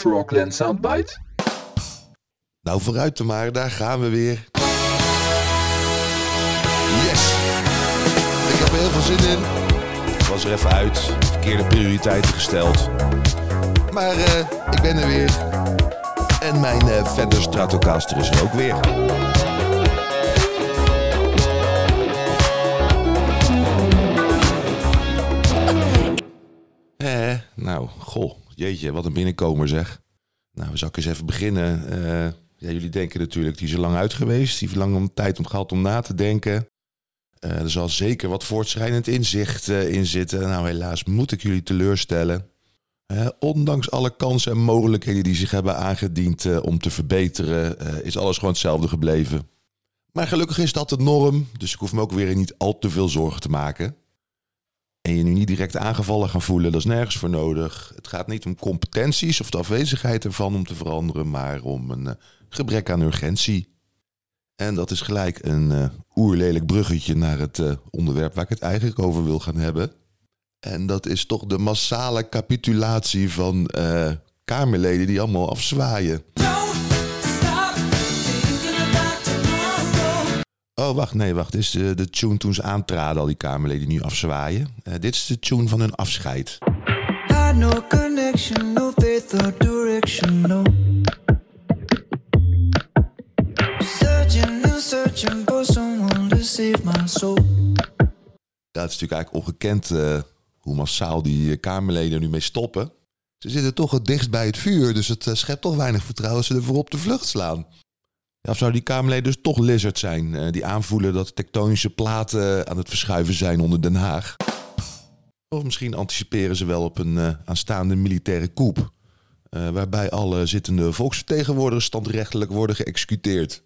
Frogland Soundbite? Nou, vooruit te maar, daar gaan we weer. Yes! Ik heb er heel veel zin in. Ik was er even uit, verkeerde prioriteiten gesteld. Maar eh, ik ben er weer. En mijn eh Fender Stratocaster is er ook weer. Eh, nou, goh, jeetje, wat een binnenkomer zeg. Nou, we ik eens even beginnen. Eh, ja, jullie denken natuurlijk, die is er lang uit geweest. Die heeft lang om tijd om gehad om na te denken. Eh, er zal zeker wat voortschrijdend inzicht eh, in zitten. Nou, helaas moet ik jullie teleurstellen. Ondanks alle kansen en mogelijkheden die zich hebben aangediend om te verbeteren, is alles gewoon hetzelfde gebleven. Maar gelukkig is dat de norm, dus ik hoef me ook weer niet al te veel zorgen te maken. En je nu niet direct aangevallen gaan voelen, dat is nergens voor nodig. Het gaat niet om competenties of de afwezigheid ervan om te veranderen, maar om een eh, gebrek aan urgentie. En dat is gelijk een eh, oerlelijk bruggetje naar het eh, onderwerp waar ik het eigenlijk over wil gaan hebben. En dat is toch de massale capitulatie van Kamerleden die allemaal afzwaaien. Oh, wacht, nee, wacht. Dit is de, de tune toen ze aantraden, al die Kamerleden die nu afzwaaien. Eh, dit is de tune van hun afscheid. Had no connection, no faith or direction, no. Searching and searching for someone to save my soul. Ja, het is natuurlijk eigenlijk ongekend eh, hoe massaal die eh, Kamerleden er nu mee stoppen. Ze zitten toch het dichtst bij het vuur, dus het eh, schept toch weinig vertrouwen als ze ervoor op de vlucht slaan. Of zouden die Kamerleden dus toch lizard zijn, eh, die aanvoelen dat tektonische platen aan het verschuiven zijn onder Den Haag? Of misschien anticiperen ze wel op een eh, aanstaande militaire coup, eh, waarbij alle zittende volksvertegenwoordigers standrechtelijk worden geëxecuteerd.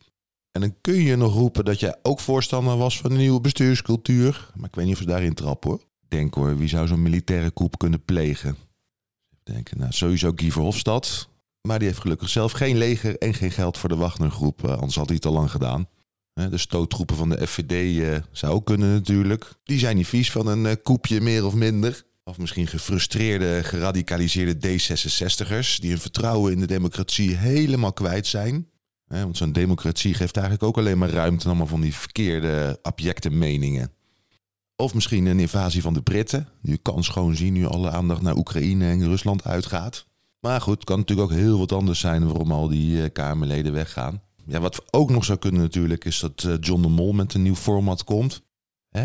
En dan kun je nog roepen dat jij ook voorstander was van een nieuwe bestuurscultuur. Maar ik weet niet of ze daarin trappen hoor. Denk hoor, wie zou zo'n militaire coup kunnen plegen? Denken, nou sowieso Guy Verhofstadt. Maar die heeft gelukkig zelf geen leger en geen geld voor de Wagnergroep. eh, anders had hij het al lang gedaan. De stoottroepen van de FVD eh, zou ook kunnen natuurlijk. Die zijn niet vies van een eh, koepje meer of minder. Of misschien gefrustreerde, geradicaliseerde D66'ers... die hun vertrouwen in de democratie helemaal kwijt zijn. Want zo'n democratie geeft eigenlijk ook alleen maar ruimte... allemaal van die verkeerde, abjecte meningen. Of misschien een invasie van de Britten. Die kan schoon zien nu alle aandacht naar Oekraïne en Rusland uitgaat. Maar goed, het kan natuurlijk ook heel wat anders zijn waarom al die eh, Kamerleden weggaan. Ja, wat ook nog zou kunnen natuurlijk is dat eh, John de Mol met een nieuw format komt.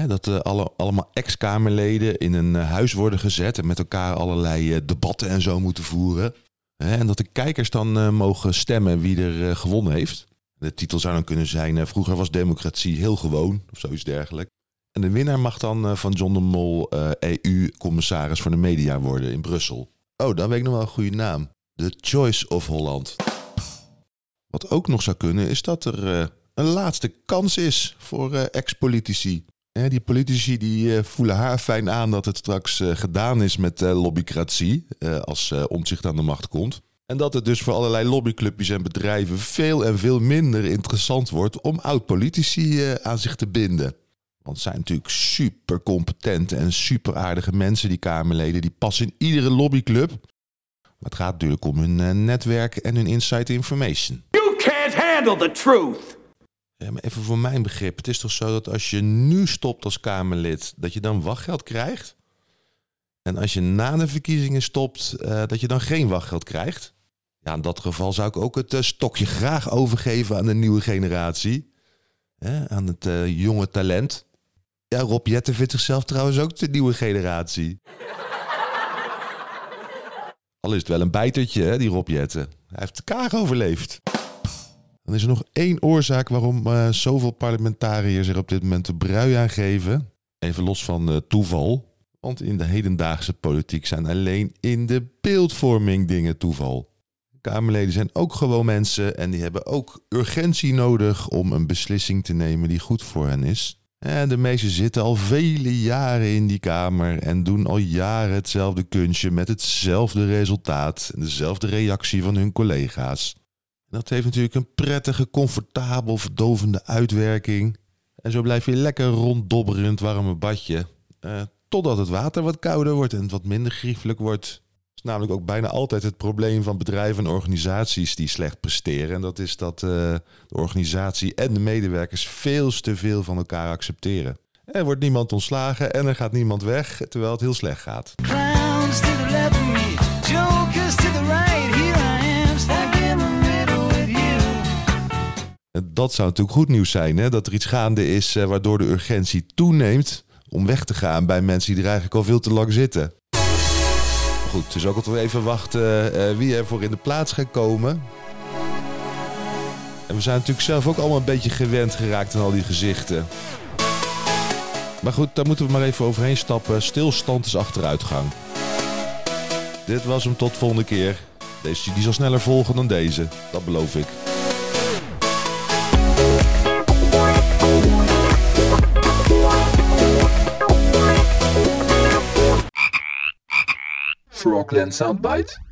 Dat eh, alle, allemaal ex-Kamerleden in een huis worden gezet en met elkaar allerlei debatten en zo moeten voeren. En dat de kijkers dan mogen stemmen wie er eh, gewonnen heeft. De titel zou dan kunnen zijn: Vroeger was democratie heel gewoon, of zoiets dergelijks. En de winnaar mag dan van John de Mol EU-commissaris voor de media worden in Brussel. Oh, dan weet ik nog wel een goede naam. The Choice of Holland. Wat ook nog zou kunnen is dat er eh, een laatste kans is voor eh, ex-politici. Hè, die politici die eh, voelen haar fijn aan dat het straks eh, gedaan is met eh, lobbycratie eh, als eh omzicht aan de macht komt. En dat het dus voor allerlei lobbyclubjes en bedrijven veel en veel minder interessant wordt om oud-politici eh, aan zich te binden. Want het zijn natuurlijk super competente en super aardige mensen, die Kamerleden. Die passen in iedere lobbyclub. Maar het gaat natuurlijk om hun eh, netwerk en hun inside information. You can't handle the truth. Ja, maar even voor mijn begrip. Het is toch zo dat als je nu stopt als Kamerlid, dat je dan wachtgeld krijgt? En als je na de verkiezingen stopt, eh, dat je dan geen wachtgeld krijgt? Ja, in dat geval zou ik ook het eh, stokje graag overgeven aan de nieuwe generatie. Hè, aan het jonge talent. Ja, Rob Jetten vindt zichzelf trouwens ook de nieuwe generatie. Al is het wel een bijtertje, hè, die Rob Jetten. Hij heeft de kaag overleefd. Dan is er nog één oorzaak waarom eh, zoveel parlementariërs er op dit moment de brui aan geven. Even los van eh, toeval. Want in de hedendaagse politiek zijn alleen in de beeldvorming dingen toeval. Kamerleden zijn ook gewoon mensen en die hebben ook urgentie nodig om een beslissing te nemen die goed voor hen is. En de meesten zitten al vele jaren in die kamer en doen al jaren hetzelfde kunstje met hetzelfde resultaat en dezelfde reactie van hun collega's. Dat heeft natuurlijk een prettige, comfortabel, verdovende uitwerking. En zo blijf je lekker ronddobberen in het warme badje. eh, totdat het water wat kouder wordt en wat minder griefelijk wordt. Is namelijk ook bijna altijd het probleem van bedrijven en organisaties die slecht presteren. En dat is dat eh, de organisatie en de medewerkers veel te veel van elkaar accepteren. Er wordt niemand ontslagen en er gaat niemand weg, terwijl het heel slecht gaat. Dat zou natuurlijk goed nieuws zijn, hè? dat er iets gaande is eh, waardoor de urgentie toeneemt om weg te gaan bij mensen die er eigenlijk al veel te lang zitten. Goed, is ook altijd even wachten eh, wie er voor in de plaats gaat komen. En we zijn natuurlijk zelf ook allemaal een beetje gewend geraakt aan al die gezichten. Maar goed, daar moeten we maar even overheen stappen. Stilstand is achteruitgang. Dit was hem tot volgende keer. Deze die zal sneller volgen dan deze, dat beloof ik. Frogland Soundbite.